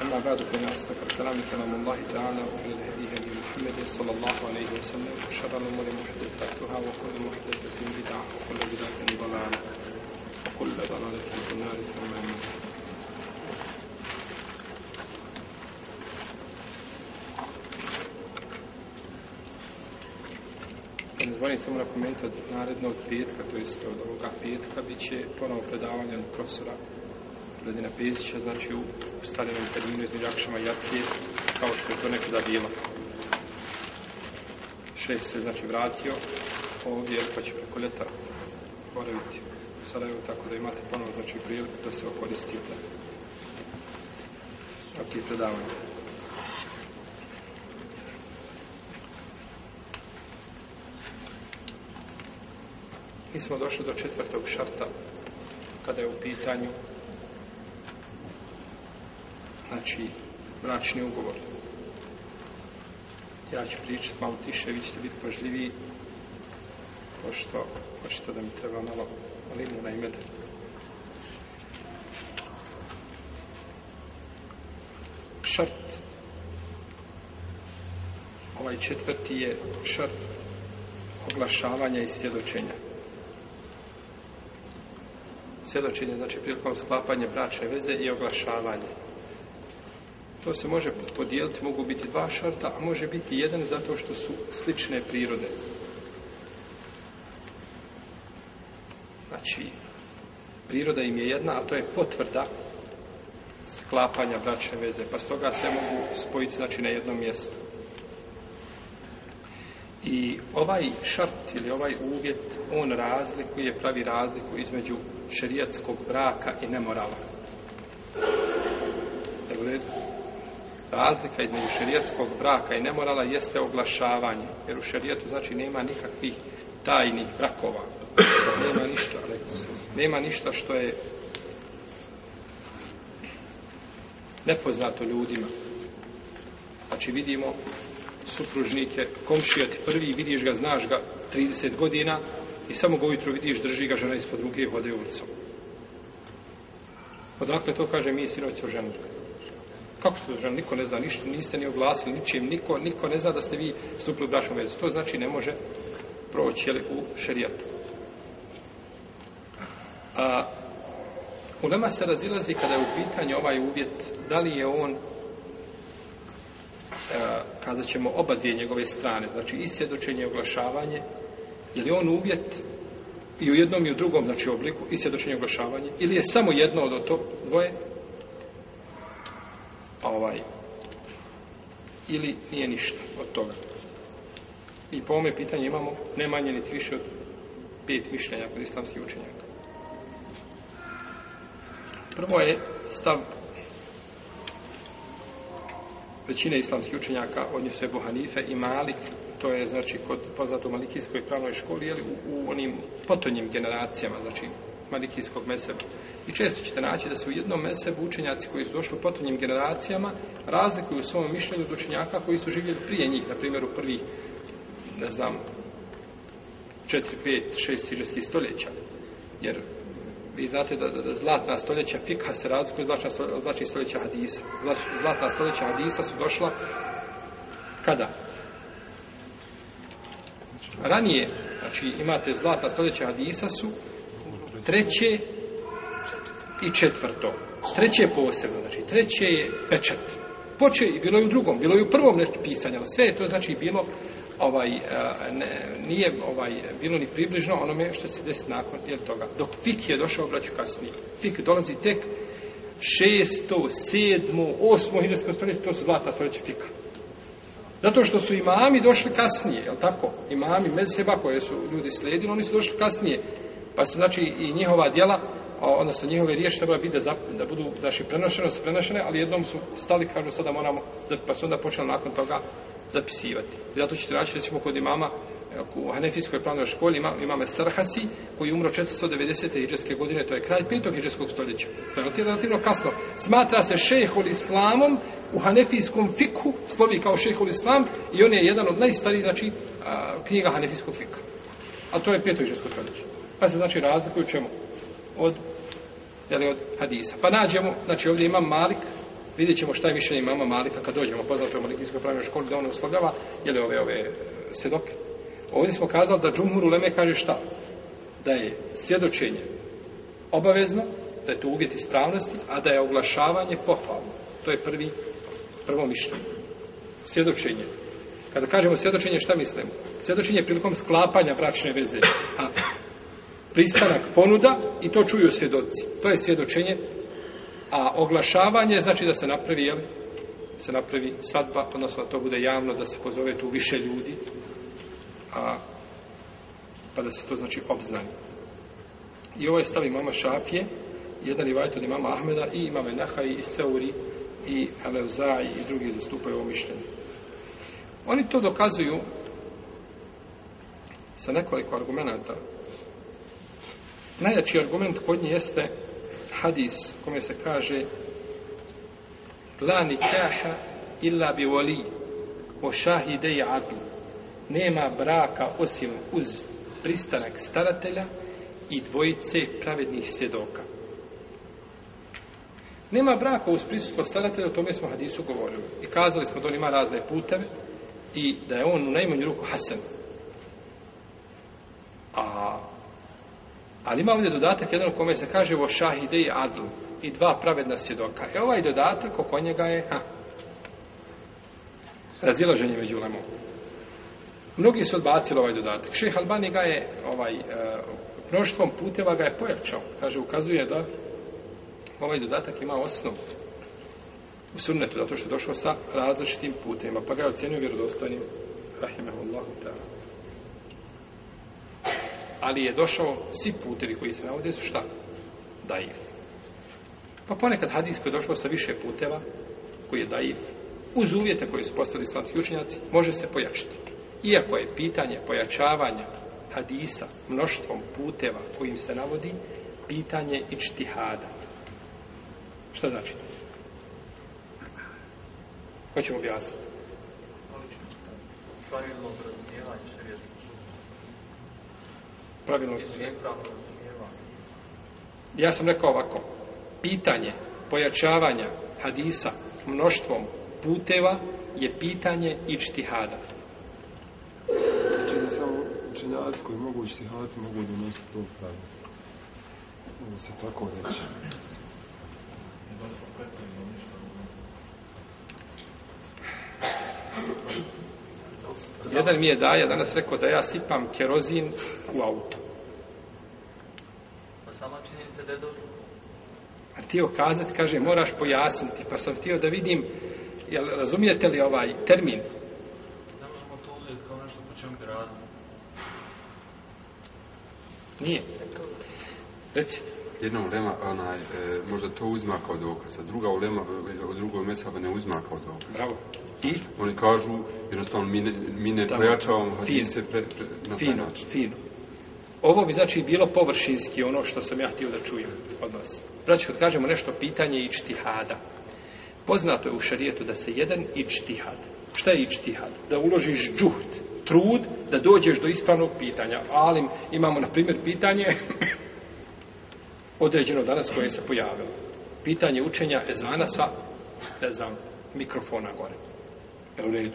أما بعد فإن أصدق الكلام كلام الله تعالى وعلى الهدي هدي محمد صلى الله عليه وسلم وشر الأمور محدثاتها وكل محدثة بدعة وكل بدعة ضلالة وكل ضلالة في النار ثم Ne zvonim samo na komentu od narednog pijetka, to jest od ovoga pijetka, bit će ponovo predavanje od profesora Radina Pezića, znači u ustaljenom terminu između Akšama i Jacije, kao što je to nekada bilo. Šeh se, znači, vratio ovdje, pa će preko ljeta boraviti u Sarajevo, tako da imate ponovo, znači, priliku da se okoristite od tih predavanja. Mi smo došli do četvrtog šarta kada je u pitanju znači bračni ugovor ja ću pričati malo tiše vi ćete biti pažljiviji pošto očito da mi treba malo malinu na imede šart ovaj četvrti je šart oglašavanja i svjedočenja svjedočenje znači prilikom sklapanja bračne veze i oglašavanje To se može podijeliti, mogu biti dva šarta, a može biti jedan zato što su slične prirode. Znači, priroda im je jedna, a to je potvrda sklapanja bračne veze, pa stoga se mogu spojiti znači, na jednom mjestu. I ovaj šart ili ovaj uvjet, on razlikuje, pravi razliku između šerijatskog braka i nemorala. Evo redu razlika između šerijetskog braka i nemorala jeste oglašavanje. Jer u šerijetu znači nema nikakvih tajnih brakova. Nema ništa, nema ništa što je nepoznato ljudima. Znači vidimo supružnike, komšija ti prvi, vidiš ga, znaš ga 30 godina i samo ga ujutro vidiš, drži ga žena ispod ruke i hode ulicom. Odakle to kaže mi sinovci o ženu? Kako ste doženili? Niko ne zna ništa, niste ni oglasili ničim, niko, niko ne zna da ste vi stupili u brašnom vezu. To znači ne može proći jeli, u šerijatu. A, u nama se razilazi kada je u pitanju ovaj uvjet, da li je on a, e, kazat ćemo oba dvije njegove strane, znači i svjedočenje i oglašavanje, je li on uvjet i u jednom i u drugom znači obliku i svjedočenje i oglašavanje, ili je samo jedno od to dvoje, ovaj ili nije ništa od toga. I po ome pitanje imamo ne manje niti više od pet mišljenja kod islamskih učenjaka. Prvo je stav većine islamskih učenjaka, od njih su Ebu Hanife i Malik, to je znači kod poznato malikijskoj pravnoj školi, jeli, u, u onim potonjim generacijama, znači malikijskog meseba. I često ćete naći da se u jednom mesebu učenjaci koji su došli u potrebnim generacijama razlikuju u svom mišljenju od učenjaka koji su živjeli prije njih, na primjer u prvi, ne znam, 4, 5, šest stoljeća. Jer vi znate da, da, da zlatna stoljeća fika se razlikuje od zlatnih stoljeća hadisa. Zlatna stoljeća hadisa su došla kada? Ranije, znači imate zlatna stoljeća hadisa su treće i četvrto. Treće je posebno, znači treće je pečat. Poče i bilo je u drugom, bilo je u prvom nešto pisanja, ali sve je to znači bilo ovaj e, ne, nije ovaj bilo ni približno onome što se desi nakon jel toga. Dok fik je došao obraću kasni. Fik dolazi tek 607. 8. 1800. to su zlata stoljeća fika. Zato što su imami došli kasnije, je tako? Imami mezheba koje su ljudi slijedili, oni su došli kasnije. Pa su, znači, i njihova djela, odnosno njihove riječi treba biti da, zap, da budu naši prenošene, su prenošene, ali jednom su stali, kažu sada moramo, pa su onda počeli nakon toga zapisivati. I zato ćete naći, recimo, kod imama u Hanefijskoj planoj školi, ima, imame Srhasi, koji je umro 490. iđeske godine, to je kraj 5. iđeskog stoljeća. To je relativno kasno. Smatra se šehol islamom u Hanefijskom fiku, slovi kao šehol islam, i on je jedan od najstarijih, znači, knjiga Hanefijskog fika. A to je 5. iđeskog stoljeća. Pa se znači razlikuju čemu? od jeli, od hadisa. Pa nađemo, znači ovdje imam Malik, vidjet ćemo šta je više imama Malika kad dođemo, poznatom Malikinskoj pravnoj školi da ono uslovljava, je li ove, ove svjedoke. Ovdje smo kazali da Džumhur Uleme kaže šta? Da je svjedočenje obavezno, da je to uvjet ispravnosti, a da je oglašavanje pohvalno. To je prvi, prvo mišljenje. Svjedočenje. Kada kažemo svjedočenje, šta mislimo? Svjedočenje je prilikom sklapanja bračne veze. A pristanak, ponuda i to čuju svjedoci. To je svjedočenje. A oglašavanje znači da se napravi, jel, se napravi svatba, odnosno da to bude javno, da se pozove tu više ljudi, a, pa da se to znači obznanje. I ovo je stavi mama Šafije, jedan i vajtoni mama Ahmeda i imame Nahaj i Seuri i Aleuzaj i drugi zastupaju ovo mišljenje. Oni to dokazuju sa nekoliko argumenta Najjači argument kod nje jeste hadis kome se kaže La nikaha illa bi voli o šahidej adl. Nema braka osim uz pristanak staratelja i dvojice pravednih svjedoka. Nema braka uz prisutstvo staratelja, o tome smo hadisu govorili. I kazali smo da on ima razne puteve i da je on u najmanju ruku Hasan. Ali ima ovdje dodatak jedan u kome se kaže vo šahide i adlu i dva pravedna svjedoka. E ovaj dodatak oko njega je ha, razilaženje među lemom. Mnogi su odbacili ovaj dodatak. Šeh Albani ga je ovaj, e, mnoštvom puteva ga je pojačao. Kaže, ukazuje da ovaj dodatak ima osnovu u sunnetu, zato što je došao sa različitim putima, pa ga je ocenio vjerodostojnim. Rahimahullahu ta'ala ali je došao, svi putevi koji se navode su šta? Daif. Pa ponekad hadis koji je došao sa više puteva, koji je daif, uz uvjete koje su postavili islamski učenjaci, može se pojačiti. Iako je pitanje pojačavanja hadisa mnoštvom puteva kojim se navodi, pitanje ičtihada. Šta znači? Ko će objasniti? Pravilno razumijevanje šarijeta pravilno razumijeva. Ja sam rekao ovako, pitanje pojačavanja hadisa mnoštvom puteva je pitanje ičtihada. Znači da samo učenjaci koji mogu ičtihadati mogu donositi to pravilno. Mogu se tako reći. Ne da se opet ništa Jedan mi je daja danas rekao da ja sipam kerozin u auto. Pa sama činjenica da je dobro. Ar tio kazat, kaže, moraš pojasniti. Pa sam tio da vidim, jel, razumijete li ovaj termin? Da možemo to uzeti kao nešto po čemu bi radili. Nije. Reci. Jedna ulema, onaj, e, možda to uzma kao dokaz, a druga ulema, e, drugo mesaba ne uzma kao dokaz. Bravo. I? Oni kažu, jednostavno, mi ne, mi ne Tako, pojačavamo hadise pre, pre, na fino, taj način. Fino, Ovo bi znači bilo površinski ono što sam ja htio da čujem od vas. Znači, kad kažemo nešto pitanje ičtihada, poznato je u šarijetu da se jedan ičtihad, šta je ičtihad? Da uložiš džuht, trud, da dođeš do ispravnog pitanja. Alim, imamo, na primjer, pitanje određeno danas koje se pojavilo. Pitanje učenja ezana sa, ne znam, mikrofona gore. Je u redu.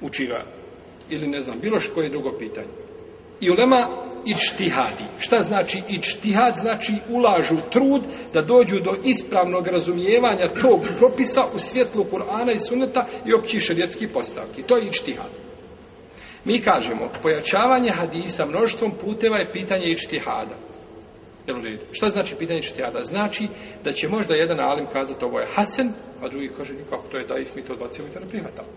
Uči ga. Ili ne znam, bilo što je drugo pitanje. I ulema ičtihadi. Šta znači ičtihad? Znači ulažu trud da dođu do ispravnog razumijevanja tog propisa u svjetlu Kur'ana i Sunneta i opći šarijetski postavki. To je ičtihad. Mi kažemo, pojačavanje hadisa mnoštvom puteva je pitanje ičtihada. Jel u redu? Šta znači pitanje čtihada? Znači da će možda jedan alim kazati ovo je Hasan, a drugi kaže nikako, to je daif, mi to odbacimo i to ne prihvatamo.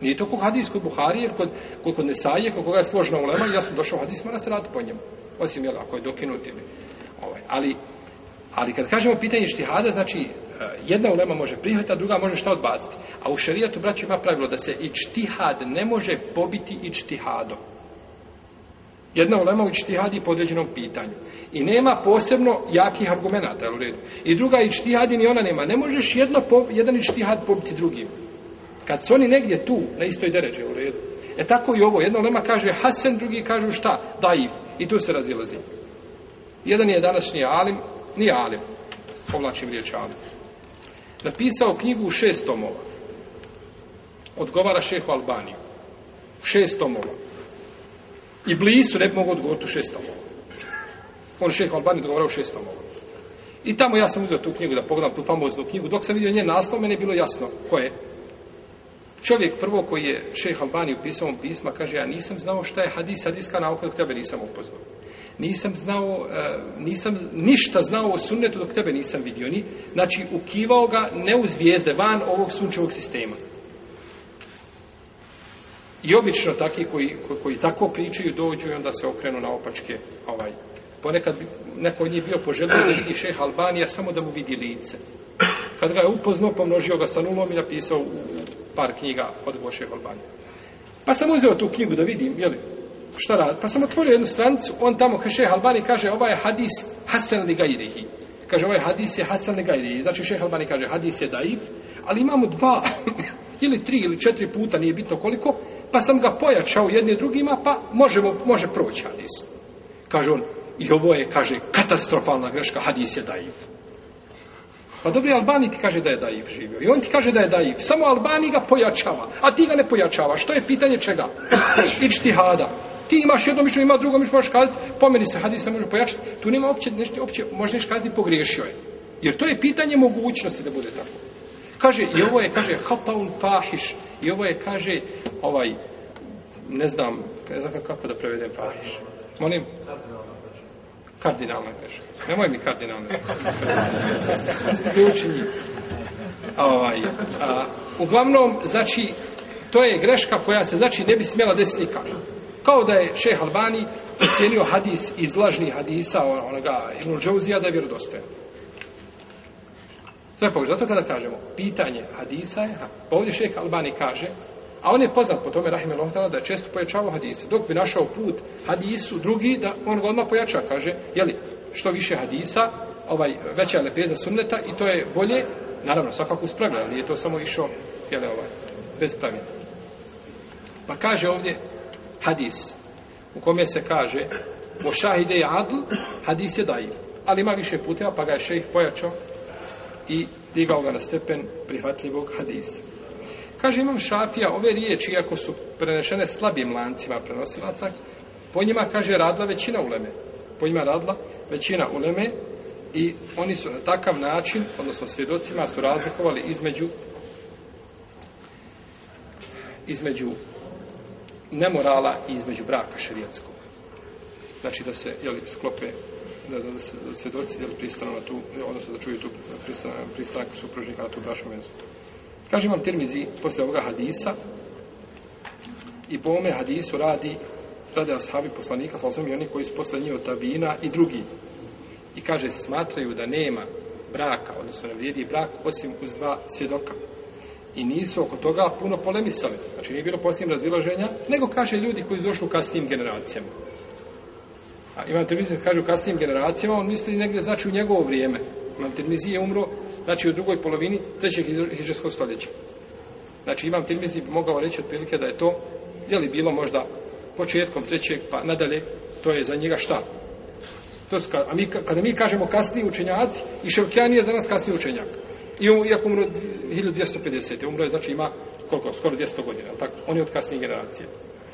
Nije to kod hadis kod Buhari, jer kod, kod, kod Nesaje, kod koga je složna ulema, ja sam došao hadis, mora se raditi po njemu. Osim, jel, ako je dokinut ili... Ovaj. Ali, ali kad kažemo pitanje štihada, znači eh, jedna ulema može prihvatiti, a druga može šta odbaciti. A u šarijatu, braću, ima pravilo da se i štihad ne može pobiti i štihadom. Jedna ulema ičtihadi po određenom pitanju. I nema posebno jakih argumenta, u redu. I druga ičtihadi ni ona nema. Ne možeš jedno po, jedan ičtihad pobiti drugim. Kad su oni negdje tu, na istoj deređe, u redu. E tako i ovo. Jedna ulema kaže Hasan, drugi kažu šta? Daif. I tu se razilazi. Jedan je današnji Alim, nije Alim. Povlačim riječ Alim. Napisao knjigu u šest tomova. Odgovara šehu Albaniju. U šest tomova. I blisu ne bi mogu odgovoriti u šestom ovom. On šeha Albani odgovara u šestom ovom. I tamo ja sam uzeo tu knjigu da pogledam tu famoznu knjigu. Dok sam vidio nje naslov, mene je bilo jasno ko je. Čovjek prvo koji je šeha Albani u pisavom pisma, kaže, ja nisam znao šta je hadis, hadiska nauka dok tebe nisam upoznao. Nisam znao, e, nisam ništa znao o sunnetu dok tebe nisam vidio. Ni, znači, ukivao ga ne u zvijezde, van ovog sunčevog sistema. I obično takvi koji, koji, koji tako pričaju dođu i onda se okrenu na opačke ovaj. Ponekad bi, neko od njih bio poželio da vidi šeha Albanija samo da mu vidi lice. Kad ga je upoznao, pomnožio ga sa nulom i napisao par knjiga od šeha Albanija. Pa sam uzeo tu knjigu da vidim, jel? Šta radi? Pa sam otvorio jednu stranicu, on tamo ka šeha Albanija kaže ovaj hadis Hasan li gajrihi. Kaže ovaj hadis je Hasan li gajrihi. Znači šeha Albanija kaže hadis je daiv, ali imamo dva ili tri ili četiri puta, nije bitno koliko, pa sam ga pojačao jedne drugima, pa možemo, može proći hadis. Kaže on, i ovo je, kaže, katastrofalna greška, hadis je daiv. Pa dobri, Albani ti kaže da je daiv živio. I on ti kaže da je daiv. Samo Albani ga pojačava, a ti ga ne pojačava. Što je pitanje čega? Ičtihada. Ti imaš jedno mišljenje, ima drugo mišljenje, možeš kazati, pomeni se, hadis se može pojačati. Tu nema opće, nešto, opće, možeš kazati, pogriješio je. Jer to je pitanje mogućnosti da bude tako. Kaže, i ovo je, kaže, kapaun fahiš. I ovo je, kaže, ovaj, ne znam, ne znam kako da prevedem fahiš. Molim? Kardinalna greška. Nemoj mi kardinalna greška. Ključi mi. Ovaj, a, uglavnom, znači, to je greška koja se, znači, ne bi smjela desiti nikad. Kao da je šeh Albani ocjenio hadis iz lažnih hadisa onoga Ibn Džauzija da je vjerodostojan. Sve pogledaj. Zato kada kažemo, pitanje hadisa je, pa ovdje šeik Albani kaže, a on je poznat po tome, Rahim Elohatala, da je često pojačavao hadise. Dok bi našao put hadisu, drugi, da on ga odmah pojača, kaže, jeli, što više hadisa, ovaj, veća lepeza sunneta i to je bolje, naravno, svakako uspravljeno, ali je to samo išao, jeli, ovaj, bez pravila. Pa kaže ovdje hadis, u kome se kaže, o šahide je adl, hadis je dajiv. Ali ima više puteva, pa ga je šeik pojačao, i digao ga na stepen prihvatljivog hadisa. Kaže imam šafija, ove riječi, iako su prenešene slabim lancima prenosilaca, po njima, kaže, radla većina uleme. Po njima radla većina uleme i oni su na takav način, odnosno svjedocima, su razlikovali između između nemorala i između braka šerijetskog. Znači da se, jel, sklope da, da, da svjedoci jel, pristano na tu, odnosno da čuju tu pristanak, pristanak supružnika na tu brašnu vezu. Kaže imam Tirmizi posle ovoga hadisa i po ome hadisu radi rade ashabi poslanika, sa osvim i oni koji su posle njih od tabina i drugi. I kaže, smatraju da nema braka, odnosno ne vrijedi brak osim uz dva svjedoka. I nisu oko toga puno polemisali. Znači nije bilo posljednje razilaženja, nego kaže ljudi koji su došli u kasnim generacijama. A Imam Tirmizi kaže u kasnijim generacijama, on misli negdje znači u njegovo vrijeme. Imam Tirmizi je umro, znači u drugoj polovini trećeg hiđarskog stoljeća. Znači Imam Tirmizi bi mogao reći otprilike da je to, je li bilo možda početkom trećeg, pa nadalje, to je za njega šta? To su, a mi, kada mi kažemo kasni učenjac, i Ševkjan je za nas kasni učenjak. I um, iako umro 1250. Umro je, znači ima koliko, skoro 200 godina. Tako, on je od kasnije generacije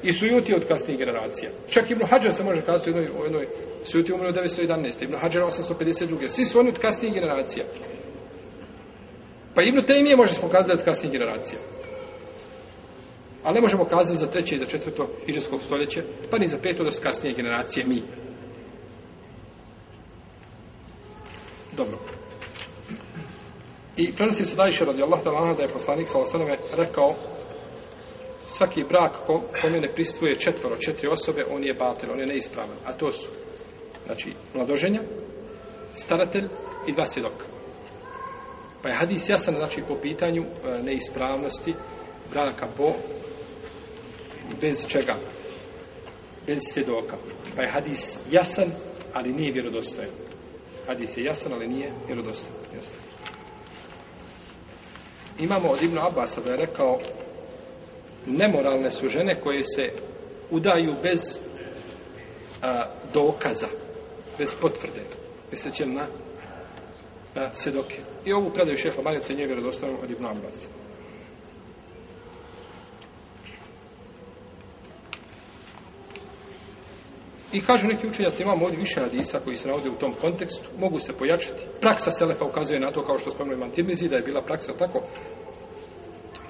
i sujuti od kasnijih generacija. Čak Ibn Hađar se može kazati u jednoj, u jednoj sujuti umre od 911. Ibn Hađar 852. Svi su oni od kasnijih generacija. Pa Ibn Taymije može smo kazati od kasnijih generacija. Ali ne možemo kazati za treće i za četvrto iđeskog stoljeće, pa ni za peto da su kasnije generacije mi. Dobro. I prenosi se dajše radi Allah da je poslanik sa osaneme rekao svaki brak kome ne pristuje četvoro, četiri osobe, on je batel, on je neispravan. A to su, znači, mladoženja, staratelj i dva svjedoka. Pa je hadis jasan, znači, po pitanju e, neispravnosti braka po bez čega? Bez svjedoka. Pa je hadis jasan, ali nije vjerodostojan. Hadis je jasan, ali nije vjerodostojan. Jasan. Imamo od Ibnu Abasa da je rekao nemoralne su žene koje se udaju bez a, dokaza, bez potvrde, misleće na a, svedoke. I ovu predaju šeha Marjaca i njegove dostanom od Ibn Abbas. I kažu neki učenjaci, imamo ovdje više hadisa koji se navode u tom kontekstu, mogu se pojačati. Praksa Selefa ukazuje na to, kao što spomenuo imam Tirmizi, da je bila praksa tako.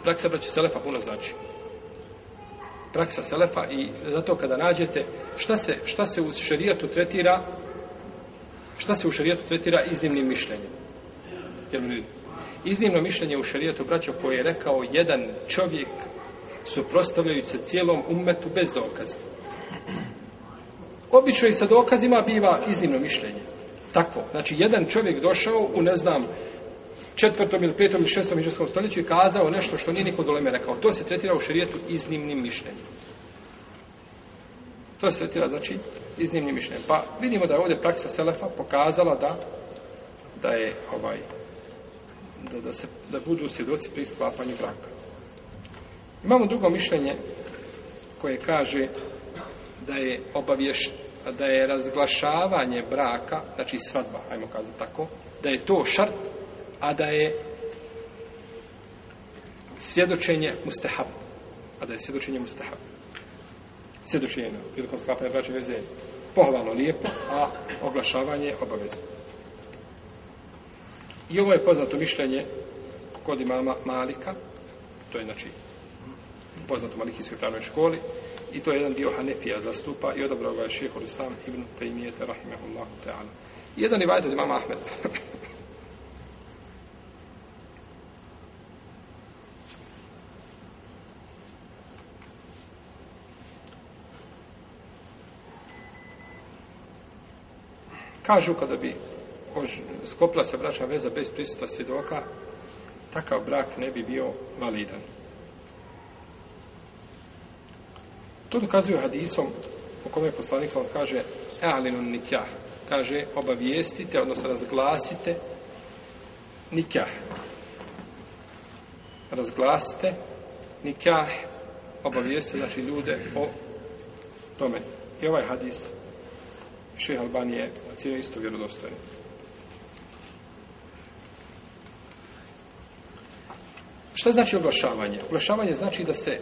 Praksa, braći, Selefa puno znači praksa selefa i zato kada nađete šta se, šta se u šerijatu tretira šta se u šerijatu tretira iznimnim mišljenjem iznimno mišljenje u šerijatu braćo koje je rekao jedan čovjek suprostavljajući se cijelom umetu bez dokaza obično i sa dokazima biva iznimno mišljenje tako, znači jedan čovjek došao u ne znam četvrtom ili petom ili šestom hiđarskom stoljeću i kazao nešto što nije niko doleme rekao. To se tretira u šarijetu iznimnim mišljenjem. To se tretira, znači, iznimnim mišljenjem. Pa vidimo da je ovdje praksa Selefa pokazala da da je ovaj da, da se da budu svjedoci pri sklapanju braka. Imamo drugo mišljenje koje kaže da je obaviješ da je razglašavanje braka, znači svadba, ajmo kazati tako, da je to šart a da je svjedočenje mustahab. A da je svjedočenje mustahab. Svjedočenje prilikom sklapanja braće veze pohvalno lijepo, a oglašavanje obavezno. I ovo je poznato mišljenje kod imama Malika, to je znači poznato u Malikijskoj pravnoj školi, i to je jedan dio Hanefija zastupa i odabrao ga je šehol Islam ibn Taymiyyete, rahimahullahu ta'ala. Jedan i vajte od imama Ahmeda. Kažu kada bi ož, sklopila se bračna veza bez prisuta svjedoka, takav brak ne bi bio validan. To dokazuju hadisom u kome je poslanik sam kaže e'alinun nikjah. Kaže obavijestite, odnosno razglasite nikjah. Razglasite nikjah obavijestite znači ljude o tome. I ovaj hadis šeha Albanije ocjenio isto vjerodostojno. Šta znači oglašavanje? Oglašavanje znači da se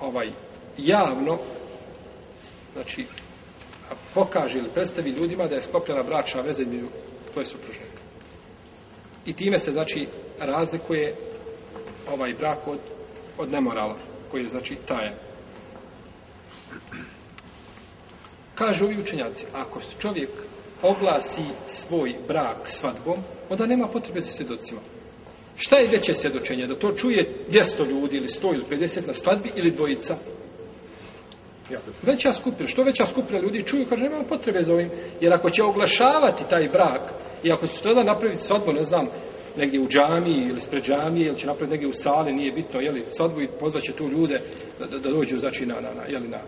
ovaj javno znači pokaže ili predstavi ljudima da je sklopljena bračna veza između tvoje supružnika. I time se znači razlikuje ovaj brak od, od nemorala koji je znači tajan. Kažu ovi učenjaci, ako čovjek oglasi svoj brak svadbom, onda nema potrebe za svjedocima. Šta je veće svjedočenje? Da to čuje 200 ljudi ili 100 ili 50 na svadbi ili dvojica? Veća skupina. Što veća skupina ljudi čuju, kaže, nema potrebe za ovim. Jer ako će oglašavati taj brak i ako će sutradan napraviti svadbu, ne znam, negdje u džami ili spred džami ili će napraviti negdje u sali, nije bitno, jeli, svadbu i pozvaće tu ljude da, da, da dođu, znači, na, na, na, jeli, na,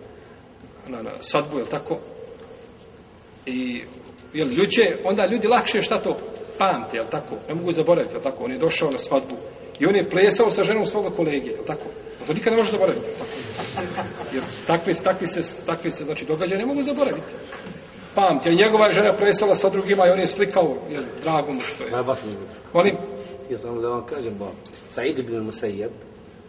na, na svadbu, je tako? I jel, ljuče, onda ljudi lakše šta to pamte, je tako? Ne mogu zaboraviti, je tako? On je došao na svadbu i on je plesao sa ženom svoga kolege, je tako? A to nikada ne može zaboraviti, je tako? Jer takvi, takvi, se, takvi se, znači, događaju, ne mogu zaboraviti. Pamte, njegova je žena plesala sa drugima i on je slikao, je drago mu što je. Oni... Ja samo da vam kažem, ba, Said ibn Musayyab,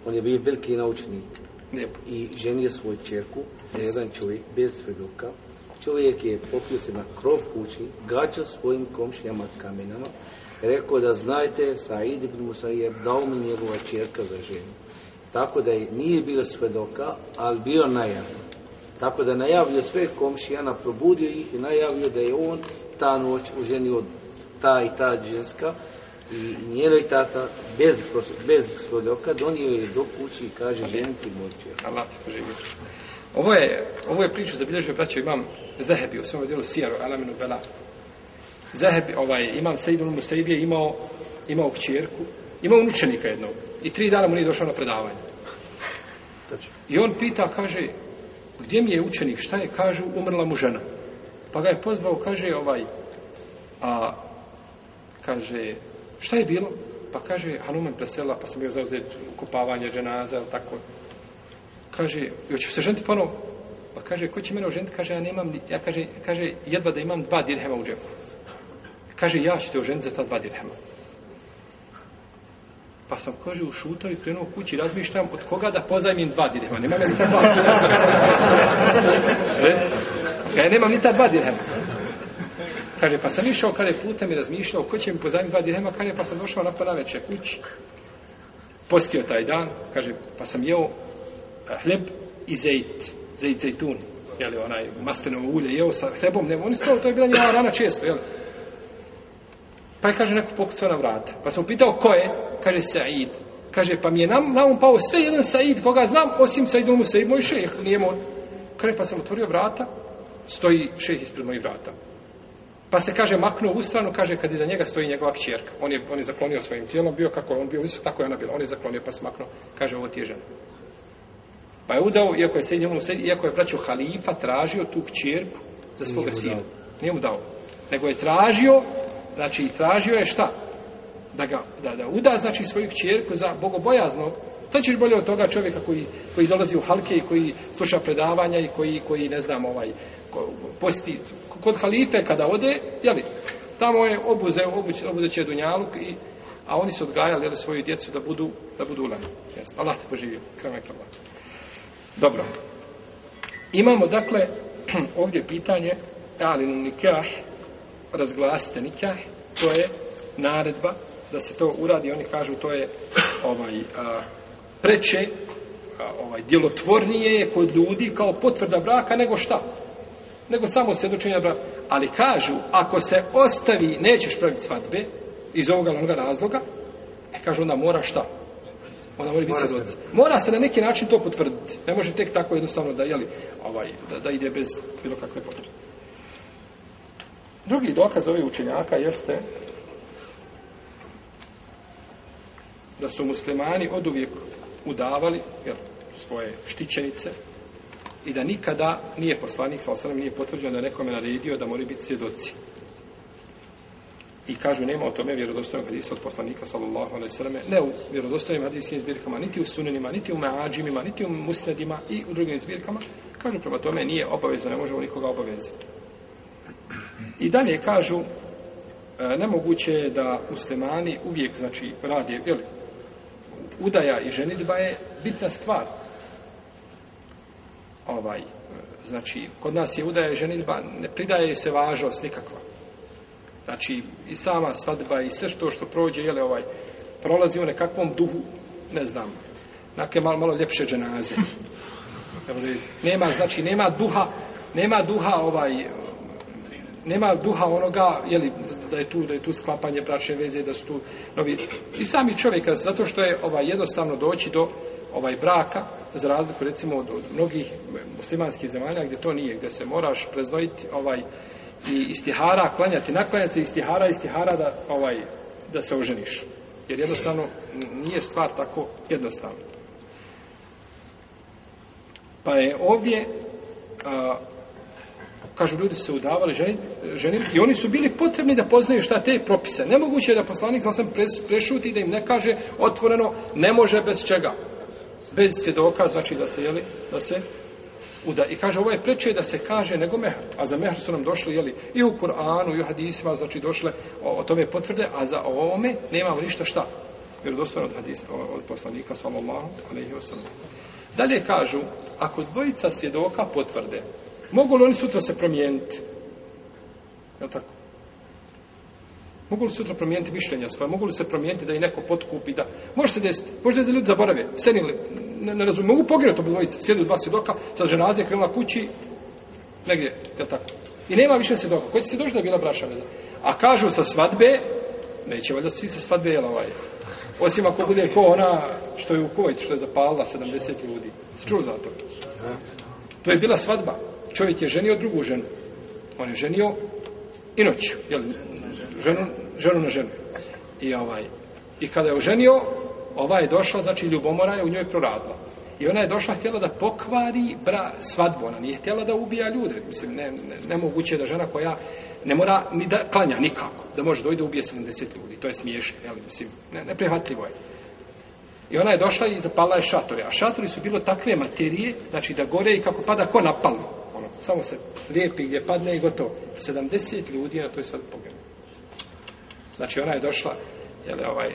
on je bio veliki naučnik. Lijepo. I ženio svoju čerku da je jedan čovjek bez svjedoka, čovjek je popio se na krov kući, gađa svojim komšnjama kamenama, rekao da znajte, Said ibn Musa je dao mi njegova čerka za ženu. Tako da je, nije bio svjedoka, ali bio najavljen. Tako da je najavio sve komšijana, probudio ih i najavio da je on ta noć uženio ta i ta ženska i njeno i tata bez, bez svjedoka donio je do kući i kaže ženiti moj čerka. Allah ti Ovo je, ovo je priču zabilježio, braćo, imam Zahebi, u svom dijelu Sijaru, Alaminu Bela. Zahebi, ovaj, imam Sejdu Lumu Sejbi, imao, imao kćerku, imao unučenika jednog. I tri dana mu nije došao na predavanje. I on pita, kaže, gdje mi je učenik, šta je, kažu, umrla mu žena. Pa ga je pozvao, kaže, ovaj, a, kaže, šta je bilo? Pa kaže, Hanuman presela, pa sam bio zauzeti ukopavanje, dženaza, tako, kaže, joj ću se ženiti ponovo? Pa kaže, ko će mene oženiti? Kaže, ja nemam, ja kaže, kaže, jedva da imam dva dirhema u džepu. Kaže, ja ću te oženiti za ta dva dirhema. Pa sam, kaže, u šutao i krenuo kući, razmišljam od koga da pozajmim dva dirhema. Nemam ni ta dva dirhema. Ja nemam ni ta dva dirhema. Kaže, pa sam išao, kaže, putem i razmišljao, ko će mi pozajmiti dva dirhema, kaže, pa sam došao na ponaveče kući, postio taj dan, kaže, pa sam jeo, hleb i zejt, zejt zejtun, je li onaj masteno ulje jeo sa hlebom, ne, oni stalo, to je bila njena rana često, je li? Pa je, kaže, neko pokucao na vrata. Pa sam pitao, ko je? Kaže, Said. Kaže, pa mi je nam, nam pao sve jedan Said, koga znam, osim Said Umu Said, moj šeh, nije moj. Kaže, pa sam otvorio vrata, stoji šeh ispred mojih vrata. Pa se kaže maknuo u stranu, kaže kad iza njega stoji njegova kćerka. On je on je zaklonio svojim tijelom, bio kako on bio, isto tako je ona bila. On je zaklonio pa smaknuo. Kaže ovo ti je žena. Pa je udao, iako je sen njemu, iako je praćao halifa, tražio tu kćerku za svoga Nije sina. Dao. Nije mu dao. Nego je tražio, znači tražio je šta? Da ga, da, da uda, znači svoju kćerku za bogobojaznog. To ćeš bolje od toga čovjeka koji, koji dolazi u halke i koji sluša predavanja i koji, koji ne znam, ovaj, ko, posti. Kod halife kada ode, jeli, tamo je obuze, obuze, obuze će dunjaluk i a oni su odgajali jeli, svoju djecu da budu, da budu ulemi. Allah te poživio. Kramaj, kramaj. Dobro. Imamo, dakle, ovdje pitanje, ali nikah, razglasite nikah, to je naredba da se to uradi, oni kažu to je ovaj, a, preče, a, ovaj, djelotvornije je kod ljudi kao potvrda braka, nego šta? Nego samo svjedočenja braka. Ali kažu, ako se ostavi, nećeš praviti svadbe, iz ovoga onoga razloga, e, kažu onda mora šta? Ona mora biti svjedoc. Mora se na neki način to potvrditi. Ne može tek tako jednostavno da, jeli, ovaj, da, da ide bez bilo kakve potvrde. Drugi dokaz ovih učenjaka jeste da su muslimani od uvijek udavali jel, svoje štićenice i da nikada nije poslanik, sa osanem, nije potvrđeno da nekome naredio da mora biti svjedoci. I kažu nema o tome vjerodostojnog hadisa od poslanika sallallahu alejhi ve selleme, ne u vjerodostojnim hadiskim zbirkama, niti u sunenima, niti u muadžimima, niti u musnedima i u drugim zbirkama. Kažu prema tome nije obavezno, ne možemo nikoga obavezati. I dalje kažu e, nemoguće je da muslimani uvijek znači radije, je li? Udaja i ženidba je bitna stvar. Ovaj e, znači kod nas je udaja i ženidba ne pridaje se važnost nikakva znači i sama svadba i sve to što prođe jele ovaj prolazi u nekakvom duhu ne znam nake malo malo ljepše dženaze nema znači nema duha nema duha ovaj nema duha onoga jeli, da je tu da je tu sklapanje bračne veze da su tu novi i sami čovjek zato što je ovaj jednostavno doći do ovaj braka za razliku recimo od, od mnogih eh, muslimanskih zemalja gdje to nije gdje se moraš preznojiti ovaj i istihara klanjati, naklanjati se istihara, istihara da, ovaj, da se oženiš. Jer jednostavno nije stvar tako jednostavna. Pa je ovdje, a, kažu ljudi se udavali ženim i oni su bili potrebni da poznaju šta te propise. Nemoguće je da poslanik sam sam prešuti da im ne kaže otvoreno ne može bez čega. Bez svjedoka, znači da se, jeli, da se uda. I kaže, ovo je preče da se kaže nego mehr. A za mehr su nam došli, jeli, i u Kur'anu, i u hadisima, znači došle o, o tome potvrde, a za ovome nemamo ništa šta. Jer dostojno od, hadis, od poslanika, sallallahu alaihi wa sallam. Dalje kažu, ako dvojica svjedoka potvrde, mogu li oni sutra se promijeniti? Je tako? Mogu li sutra promijeniti mišljenja svoje? Mogu li se promijeniti da i neko potkupi? Da. Može se desiti. Može da ljudi zaborave. Seni li? Ne, ne razumiju. Mogu poginuti obi dvojice. Sjedu dva svjedoka, sad žena Azija krenula kući, negdje, jel tako? I nema više svjedoka. Koji se došli da je bila braša veda? A kažu sa svadbe, neće valjda svi sa svadbe, jel ovaj? Osim ako bude ko ona što je u Kuwait, što je zapalila 70 ljudi. Sču za to. To je bila svadba. Čovjek je ženio drugu ženu. On je ženio inoću, jel? ženu, ženu na ženu. I ovaj i kada je oženio, ova je došla, znači ljubomora je u njoj proradila. I ona je došla htjela da pokvari bra svadbu, ona nije htjela da ubija ljude. Mislim, ne, ne, nemoguće je da žena koja ne mora ni da klanja nikako, da može dojde ubije 70 ljudi. To je smiješno, jel, mislim, ne, neprihvatljivo je. I ona je došla i zapala je šatore. A šatori su bilo takve materije, znači da gore i kako pada, ko napalno. Ono, samo se lijepi gdje padne i gotovo. 70 ljudi, a to je sad pogledo. Znači ona je došla, jel je ovaj,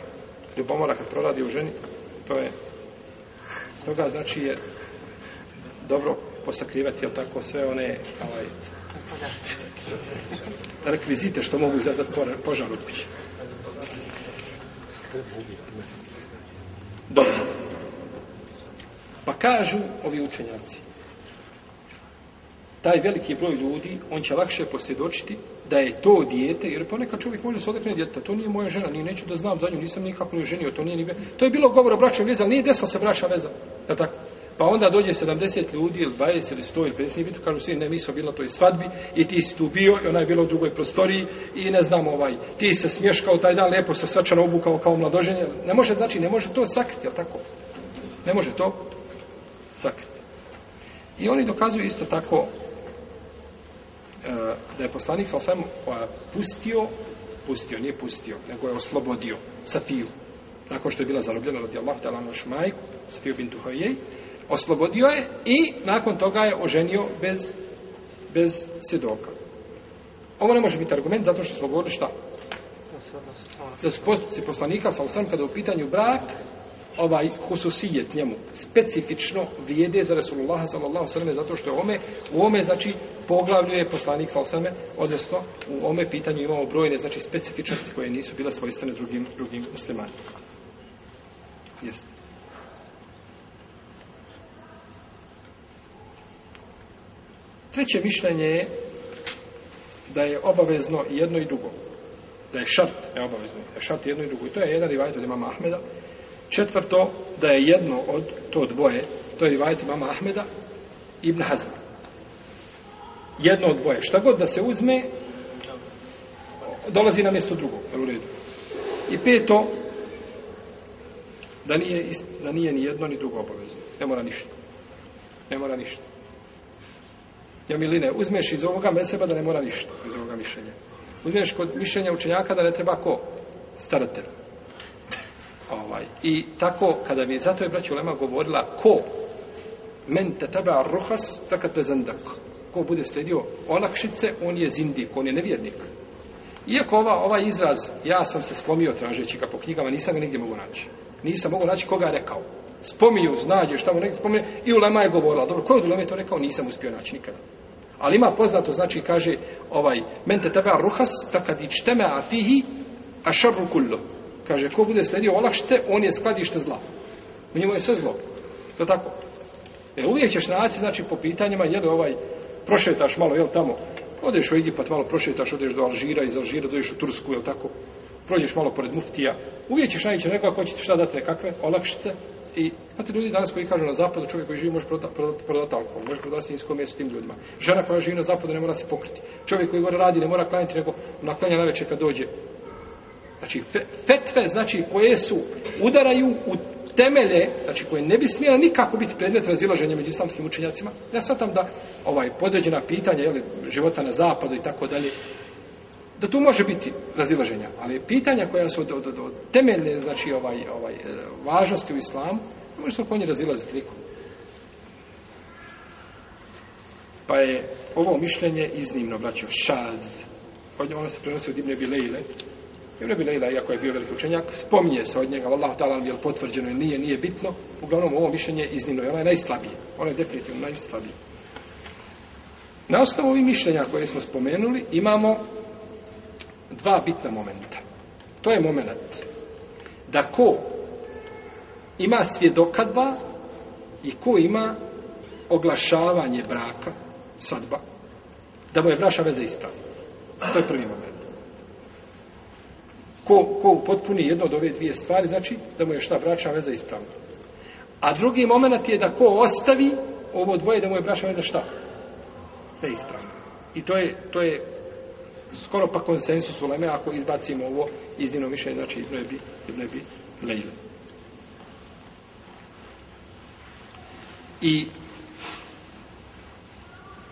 ljubomora kad proradi u ženi, to je, s toga znači je dobro posakrivati, jel tako, sve one, ovaj, rekvizite što mogu izazvati požar u kući. Dobro. Pa kažu ovi učenjaci, taj veliki broj ljudi, on će lakše posvjedočiti da je to dijete, jer ponekad čovjek može se odrekne djeteta, to nije moja žena, ni neću da znam za nju, nisam nikako ni ženio, to nije ni... To je bilo govor o bračnoj vezi, ali nije desila se braša veza, je tako? Pa onda dođe 70 ljudi, ili 20, ili 100, ili 50, nije bitu, kažu svi, ne, mi smo bili na toj svadbi, i ti si tu bio, i ona je bila u drugoj prostoriji, i ne znam, ovaj, ti se smješkao taj dan, lepo se svačano obukao kao mladoženje, ne može, znači, ne može to sakriti, je tako? Ne može to sakriti. I oni dokazuju isto tako, E, da je poslanik sa osam e, pustio, pustio, nije pustio, nego je oslobodio Safiju. Nakon što je bila zarobljena, radi Allah, tala naš majku, Safiju bin Tuhajej, oslobodio je i nakon toga je oženio bez, bez svjedoka. Ovo ne može biti argument, zato što smo govorili šta? Da su postupci poslanika sa osam, kada je u pitanju brak, ovaj hususijet njemu specifično vrijede za Resulullaha sallallahu sallam zato što je ome u ome znači poglavlju je poslanik sallallahu sallam odnosno u ome pitanju imamo brojne znači specifičnosti koje nisu bila svojstvene drugim drugim muslimanima jest treće mišljenje je da je obavezno jedno i drugo da je šart, ne obavezno, da je šart jedno i drugo i to je jedan rivajt od imama Ahmeda Četvrto, da je jedno od to dvoje, to je rivajet imama Ahmeda, Ibn Hazm. Jedno od dvoje. Šta god da se uzme, dolazi na mjesto drugo, u redu. I peto, da nije, da nije ni jedno ni drugo obavezno. Ne mora ništa. Ne mora ništa. Ja mi line, uzmeš iz ovoga meseba da ne mora ništa iz ovoga mišljenja. Uzmeš kod mišljenja učenjaka da ne treba ko? Staratelj ovaj i tako kada mi zato je braća Lema govorila ko men te tebe arruhas tako te zendak ko bude sledio olakšice on je zindik, on je nevjernik iako ova, ovaj izraz ja sam se slomio tražeći ga po knjigama nisam ga nigdje mogu naći nisam mogu naći koga je rekao spominju, znađe šta mu nekde spominje i Ulema je govorila, dobro, ko je Ulema to rekao nisam uspio naći nikada ali ima poznato, znači kaže ovaj, men te tebe arruhas tako ti čteme afihi a šarru kullo Kaže, ko bude sledio olakšice, on je skladište zla. U njemu je sve zlo. To je tako. E, uvijek ćeš naći, znači, po pitanjima, jel ovaj, prošetaš malo, jel tamo, odeš u Egipat, malo prošetaš, odeš do Alžira, iz Alžira doješ u Tursku, jel tako, prođeš malo pored muftija, uvijek ćeš naći nekoga ko će ti šta dati nekakve olakšice, I znate ljudi danas koji kažu na zapadu čovjek koji živi može prodati prodati prodati alkohol, može prodati svinjsko meso tim ljudima. Žena koja živi na zapadu ne mora se pokriti. Čovjek koji gore radi ne mora klanjati nego na klanja na večer kad dođe Znači, fetve, znači, koje su, udaraju u temelje, znači, koje ne bi smjela nikako biti predmet razilaženja među islamskim učenjacima. Ja shvatam da, ovaj, podređena pitanja, jel, života na zapadu i tako dalje, da tu može biti razilaženja. Ali pitanja koja su od, od, od, od temeljne, znači, ovaj, ovaj, e, važnosti u islamu, ne može se oko nje razilaziti nikom. Pa je ovo mišljenje iznimno, braćo, šad. Ono se prenosi od Ibne Bilejle, Ibn Abi Lejla, iako je bio veliki učenjak, spominje se od njega, Allah ta'ala, je li potvrđeno ili nije, nije bitno. Uglavnom, ovo mišljenje je iznimno, ono je najslabije. Ono je definitivno najslabije. Na osnovu ovih mišljenja koje smo spomenuli, imamo dva bitna momenta. To je moment da ko ima svjedoka dva i ko ima oglašavanje braka, sadba, da mu je braša veza ispravna. To je prvi moment ko, ko upotpuni jedno od ove dvije stvari, znači da mu je šta bračna veza ispravna. A drugi moment je da ko ostavi ovo dvoje, da mu je bračna veza šta? Ne ispravna. I to je, to je skoro pa konsensus u Leme, ako izbacimo ovo iznimno mišljenje, znači ibn Ebi, ibn Ebi, Leile. I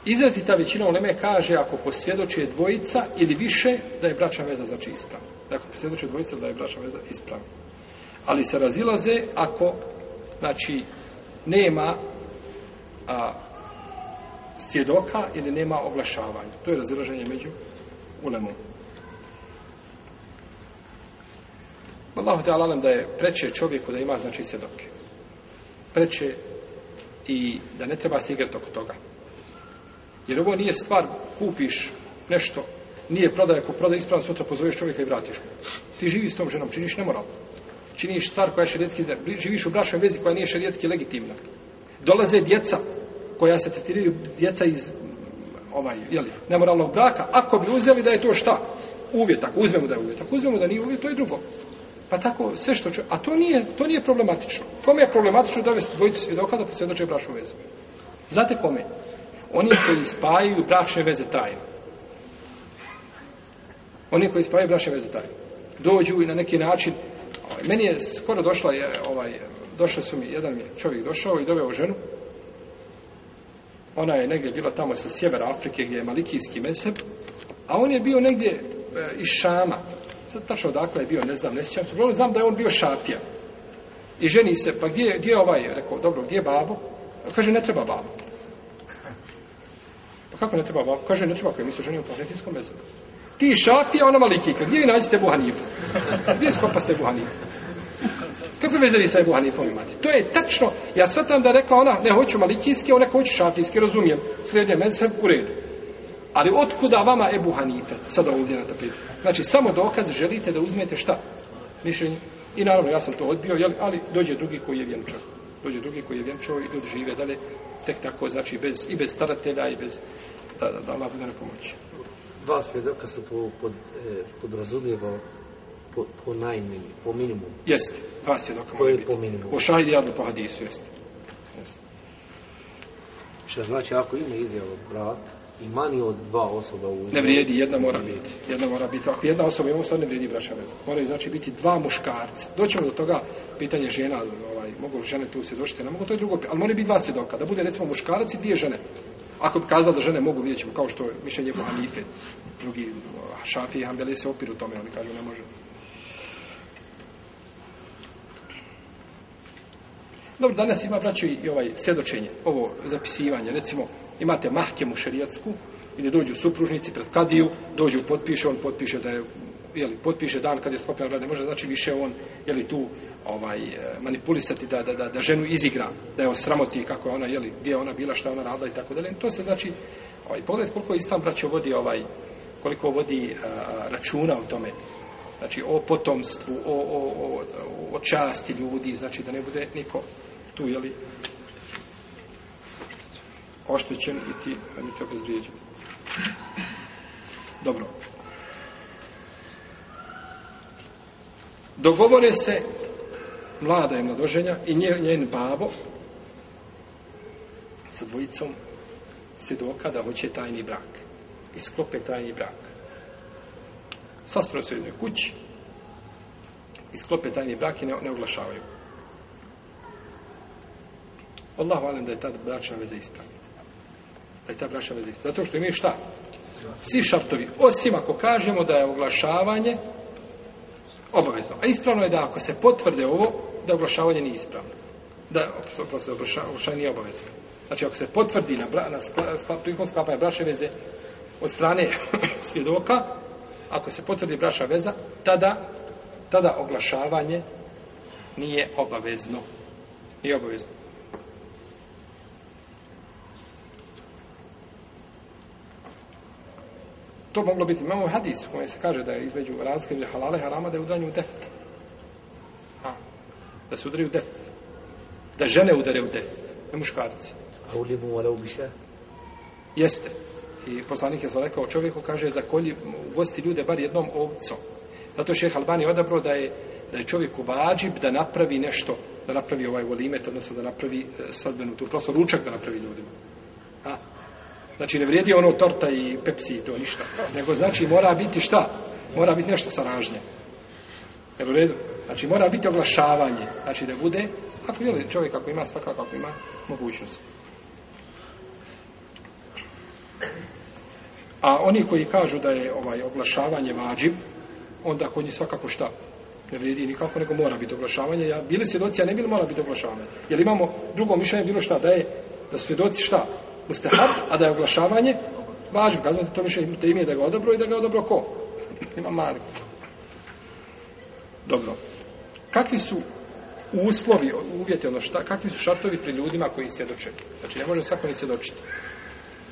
Izrazita većina u Leme kaže ako posvjedočuje dvojica ili više da je bračna veza znači ispravna. Ako posvjedočuje dvojica da je bračna veza ispravna. Ali se razilaze ako znači nema a, svjedoka ili nema oglašavanja. To je razilaženje među ulemom. Allah te alalem da je preče čovjeku da ima znači svjedoke. Preče i da ne treba se igrati oko toga. Jer ovo nije stvar, kupiš nešto, nije prodaj, ako prodaj ispravno sutra, pozoveš čovjeka i vratiš mu. Ti živi s tom ženom, činiš nemoralno. Činiš stvar koja je šarijetski, živiš u brašnoj vezi koja nije šarijetski legitimna. Dolaze djeca koja se tretiraju djeca iz ovaj, jeli, nemoralnog braka, ako bi uzeli da je to šta? Uvjet, ako uzmemo da je uvjet, ako uzmemo da nije uvjet, to je drugo. Pa tako, sve što ću, a to nije, to nije problematično. Kome je problematično dovesti dvojicu svjedoka da posvjedoče brašnu vezu? Znate kome? oni koji spajaju bračne veze tajno. Oni koji spajaju bračne veze tajno. Dođu i na neki način, ovaj, meni je skoro došla, je, ovaj, došao su mi, jedan je čovjek došao i doveo ženu. Ona je negdje bila tamo sa sjevera Afrike gdje je Malikijski mesep, a on je bio negdje e, iz Šama. Sad tačno odakle je bio, ne znam, ne sjećam se. Uglavnom znam da je on bio šafija. I ženi se, pa gdje, gdje je ovaj, rekao, dobro, gdje je babo? Kaže, ne treba babo. Pa kako ne treba babo? Kaže, ne treba koji mi se ženio po hanetijskom mezabu. Ti šafija, ono maliki, kad gdje vi nađete Ebu Hanifu? Gdje skopa ste Ebu Hanifu? Kako veze sa Ebu Hanifom imati? To je tačno, ja svatam da rekla ona, ne hoću malikijski, ona hoću šafijski, razumijem. Srednje mezab u redu. Ali otkuda vama Ebu Hanife? Sada ovdje na tapiru. Znači, samo dokaz želite da uzmete šta? Mišljenje. I naravno, ja sam to odbio, jel? ali dođe drugi koji je vjenčan dođe drugi koji je vjenčao i ljudi žive dalje tek tako, znači bez, i bez staratelja i bez, da, da, da Allah bude na pomoći. Dva svjedoka su to pod, e, podrazumljivo po, po najmini, po minimum. Jeste, dva svjedoka. To je biti. po minimum. Po šajdi, ali po hadisu, jeste. Jeste. Što znači, ako ima izjavu brata, I manje od dva osoba u uzmanju. Ne vrijedi, jedna mora biti. Jedna mora biti. Ako jedna osoba imamo, sad ne vrijedi braća veza. Moraju znači biti dva muškarca. Doćemo do toga, pitanje žena, ovaj, mogu žene tu se došli, ne mogu to je drugo, ali moraju biti dva svjedoka, da bude recimo muškarac i dvije žene. Ako bi kazao da žene mogu, vidjet ćemo, kao što je mišljenje Bohanife, drugi ovaj, šafije, ambele se opiru tome, oni kažu ne može. Dobro, danas ima, braću, i ovaj sjedočenje, ovo zapisivanje. Recimo, imate mahkemu šerijetsku, ili dođu supružnici pred kadiju, dođu, potpiše, on potpiše da je jeli, potpiše dan kad je sklopljena brak, ne može znači više on jeli, tu ovaj e, manipulisati da, da, da, da ženu izigra, da je osramoti kako je ona, jeli, gdje je ona bila, šta ona radila i tako dalje. To se znači, ovaj, pogled koliko je istan braćo vodi ovaj, koliko vodi a, računa o tome znači o potomstvu, o, o, o, o časti ljudi, znači da ne bude niko tu, jeli, oštećen i ti mi to bezvrijeđen. Dobro. Dogovore se mlada je mladoženja i nje, njen babo sa dvojicom svjedoka da hoće tajni brak. I sklope tajni brak sastroje se u jednoj kući i sklope tajni brak i ne, ne oglašavaju. Allah valim da je ta bračna veza ispravljena. Da je ta bračna veza ispravljena. Zato što imaju šta? Svi šartovi. Osim ako kažemo da je oglašavanje obavezno. A ispravno je da ako se potvrde ovo, da oglašavanje nije ispravno. Da, oprosti, oglašavanje nije obavezno. Znači, ako se potvrdi na, bra, na spra, spra, prikom sklapanja bračne veze od strane svjedoka, ako se potvrdi braša veza, tada, tada oglašavanje nije obavezno. Nije obavezno. To moglo biti, imamo hadis u kojem se kaže da je između razke ili halale harama da je udranje u def. Ha. Da se udari u def. Da žene udare u def. Ne muškarci. A u libu u Jeste. I poslanik je sam rekao čovjeku, kaže, za kolji gosti ljude bar jednom ovcom. Zato je šeheh Albani odabrao da je, da je čovjeku vađib da napravi nešto, da napravi ovaj volimet, odnosno da napravi e, sadbenu tu, prosto ručak da napravi ljudima. A? Znači, ne vrijedi ono torta i pepsi i to ništa. Nego, znači, mora biti šta? Mora biti nešto sa ražnje. Jel u redu? Znači, mora biti oglašavanje. Znači, da bude, ako je čovjek ako ima svakako ima mogućnost. Thank you. A oni koji kažu da je ovaj oglašavanje vađib, onda kod njih svakako šta? Ne vredi nikako, nego mora biti oglašavanje. Ja, bili svjedoci, a ne bili mora biti oglašavanje. Jer imamo drugo mišljenje, bilo šta, da je da svjedoci šta? Ustehat, a da je oglašavanje vađib. Kad to mišljenje, te ime da ga odobro i da ga odobro ko? Ima Marko. Dobro. Kakvi su uslovi, uvjeti, ono šta, kakvi su šartovi pri ljudima koji svjedoče? Znači, ne može svako ni svjedočiti.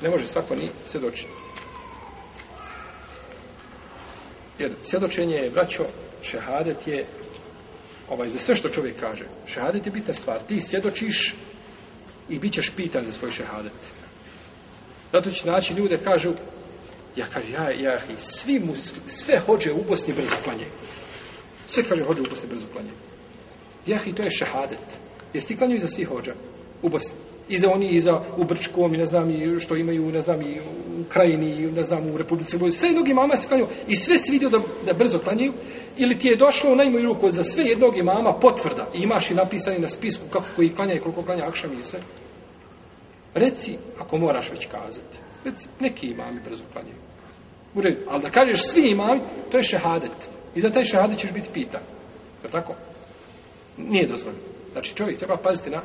Ne može svako ni svjedočiti. Jer svjedočenje je, braćo, šehadet je, ovaj, za sve što čovjek kaže, šehadet je bitna stvar. Ti svjedočiš i bit ćeš pitan za svoj šehadet. Zato će naći ljude, kažu, ja kažem, ja, ja, i svi musli, sve hođe u Bosni brzo klanje. Sve kaže, hođe u Bosni brzo klanje. Ja, i to je šehadet. Jesi ti klanju za svi hođa u Bosni? I za oni, i za u Brčkom, i ne znam, i što imaju, ne znam, i u Krajini, i ne znam, u Republici Boj. Sve jednog imama se klanjaju i sve se vidio da, da brzo klanjaju. Ili ti je došlo u najmoj ruku za sve jednog imama potvrda. I imaš i napisani na spisku kako koji klanja i koliko klanja akšam i sve. Reci, ako moraš već kazati, reci, neki imami brzo klanjaju. U redu, ali da kažeš svi imami, to je šehadet. I za taj šehadet ćeš biti pitan. Je tako? Nije dozvoljeno. Znači, čovjek treba paziti na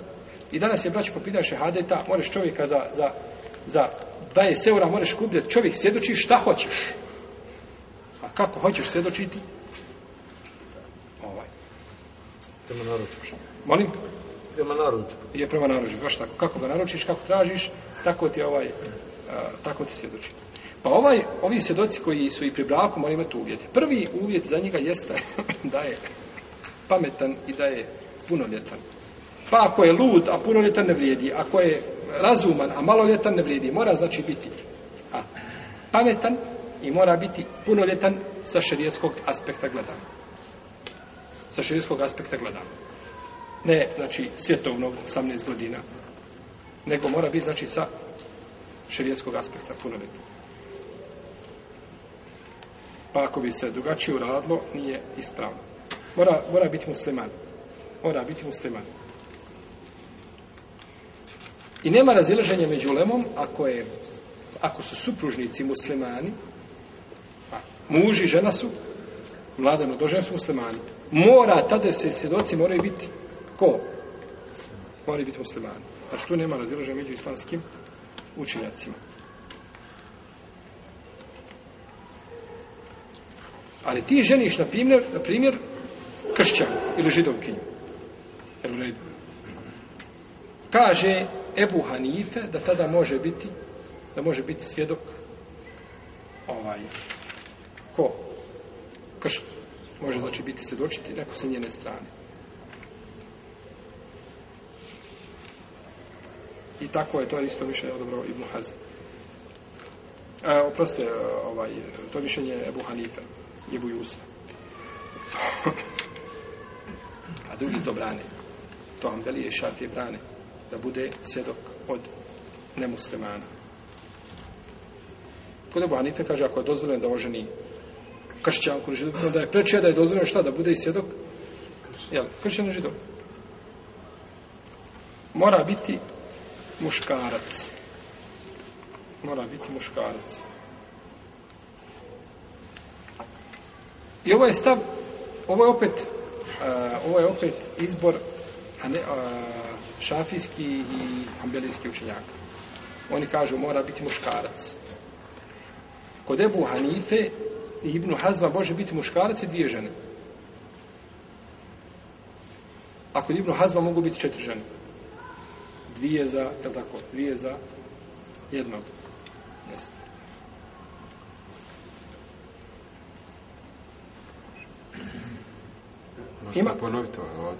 I danas je brać po pitanju šehadeta, možeš čovjeka za, za, za 20 eura, možeš kupiti čovjek svjedoči šta hoćeš. A kako hoćeš svjedočiti? Ovaj. Prema naručbu. Molim? Prema naručbu. Je prema naručbu, baš tako. Kako ga naručiš, kako tražiš, tako ti ovaj, a, e, tako ti svjedoči. Pa ovaj, ovi svjedoci koji su i pri braku, moraju imati uvjete. Prvi uvjet za njega jeste da je pametan i da je punoljetan. ljetan. Pa ako je lud, a punoljetan ne vrijedi. Ako je razuman, a maloljetan ne vrijedi. Mora znači biti a, pametan i mora biti punoljetan sa šarijetskog aspekta gledanja. Sa šarijetskog aspekta gledanja. Ne, znači, svjetovnog 18 godina. Nego mora biti, znači, sa šarijetskog aspekta punoljetan. Pa ako bi se drugačije uradilo, nije ispravno. Mora, mora biti musliman. Mora biti musliman. I nema razilaženja među lemom ako, je, ako su supružnici muslimani, a muž i žena su, mlade mladožene su muslimani, mora, tada se svjedoci moraju biti ko? Moraju biti muslimani. Znači tu nema razilaženja među islamskim učiljacima. Ali ti ženiš, na primjer, na primjer kršćan ili židovkinju. Jel u redu? kaže Ebu Hanife da tada može biti da može biti svjedok ovaj ko krš može znači biti svjedočiti neko sa njene strane i tako je to je isto mišljenje odobro i Muhazi e, oprostite ovaj, to je mišljenje Ebu Hanife Ebu Jusa a drugi to brane to Ambelije i Šafije brane da bude svjedok od nemuslimana. Kod Ebu Hanife kaže, ako je dozvoljeno da oženi kršćanku ili židovku, onda je preče da je dozvoljeno šta da bude i svjedok jel, kršćan ili židovku. Mora biti muškarac. Mora biti muškarac. I ovo je stav, ovo je opet, uh, ovo je opet izbor a ne a, šafijski i ambelijski učenjak. Oni kažu mora biti muškarac. Kod Ebu Hanife i Ibnu Hazma može biti muškarac i dvije žene. A kod Ibnu Hazma mogu biti četiri žene. Dvije za, je tako, dvije za jednog. Yes. Možda ima ponoviti ovo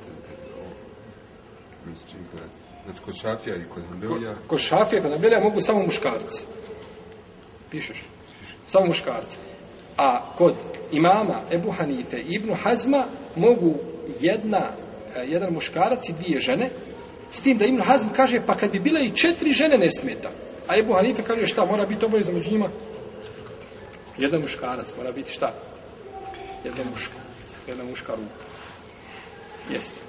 Mislim da... Znači, kod šafija i kod ambelija... Ko, kod šafija i kod ambelija mogu samo muškarci. Pišeš? Pišeš. Samo muškarci. A kod imama Ebu Hanife i Ibnu Hazma mogu jedna, e, jedan muškarac i dvije žene, s tim da Ibnu Hazm kaže, pa kad bi bila i četiri žene ne smeta. A Ebu Hanife kaže, šta, mora biti obojezno među njima? Jedan muškarac, mora biti šta? Jedna muška, jedna muška ruka. Jeste.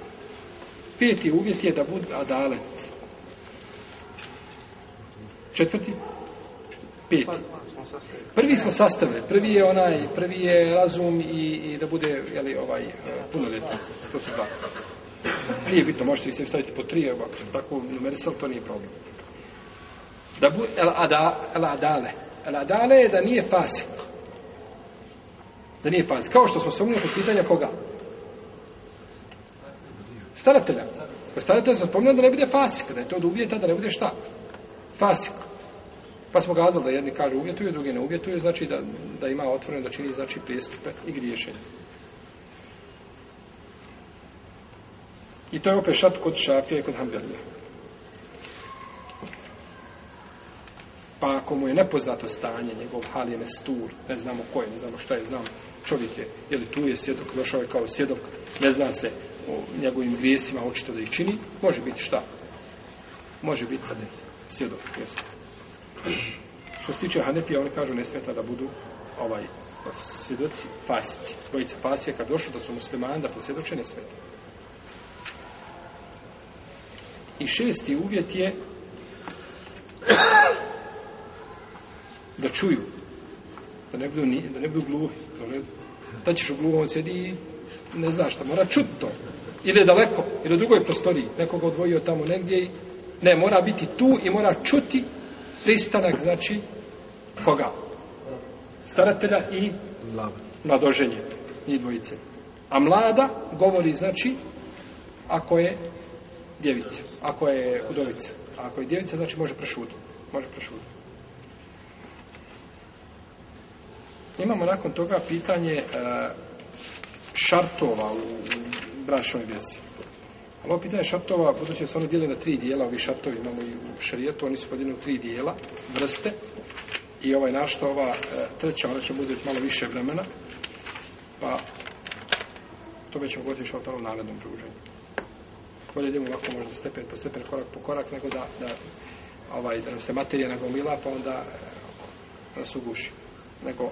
Peti uvjet je da bude adalet. Četvrti? Peti. Prvi smo sastavili. Prvi je onaj, prvi je razum i, i da bude, jeli, ovaj, e, puno leta. To su dva. Nije bitno, možete ih sve staviti po tri, ako su tako numerisali, to nije problem. Da bude, el, ada, el adale. El adale je da nije fasik. Da nije fasik. Kao što smo se umili pitanja koga? Koga? staratelja. Kod staratelja sam spomenuo da ne bude fasik, da je to da uvjeta, da ne bude šta? Fasik. Pa smo gazali da jedni kažu uvjetuju, drugi ne uvjetuju, znači da, da ima otvoreno da čini znači prijestupe i griješenje. I to je opet šart kod šafija i kod hambelija. Pa ako mu je nepoznato stanje, njegov hal je mestur, ne znamo ko je, ne znamo šta je, znam čovjek je, je li tu je svjedok, došao je kao svjedok, ne zna se njegovim grijesima očito da ih čini, može biti šta? Može biti Hanef. Svjedok, jesu. Što se tiče Hanefija, oni kažu ne smeta da budu ovaj svjedoci fasici. Dvojica pasija kad došlo da su muslimani da posvjedoče ne smeta. I šesti uvjet je da čuju da ne budu, ni, da ne budu gluhi da, ne, da ćeš u gluhom sjedi ne zna šta, mora čut to. Ili je daleko, ili u drugoj prostoriji, nekoga odvojio tamo negdje i ne, mora biti tu i mora čuti pristanak, znači, koga? Staratelja i mladoženje, ni dvojice. A mlada govori, znači, ako je djevica, ako je udovica. A ako je djevica, znači može prešuditi. Može prešuditi. Imamo nakon toga pitanje uh, šartova u bračnoj vjezi. Ali ovo pitanje šartova, budući da se ono dijeli na tri dijela, ovi šartovi imamo i u šarijetu, oni su podijeli u tri dijela, vrste, i ovaj našto, ova e, treća, ona će uzeti malo više vremena, pa to već ćemo gotiti šartovom narednom druženju. Bolje idemo ovako možda stepen po stepen, korak po korak, nego da, da, ovaj, da nam se materija nagomila, pa onda e, da se uguši. Nego,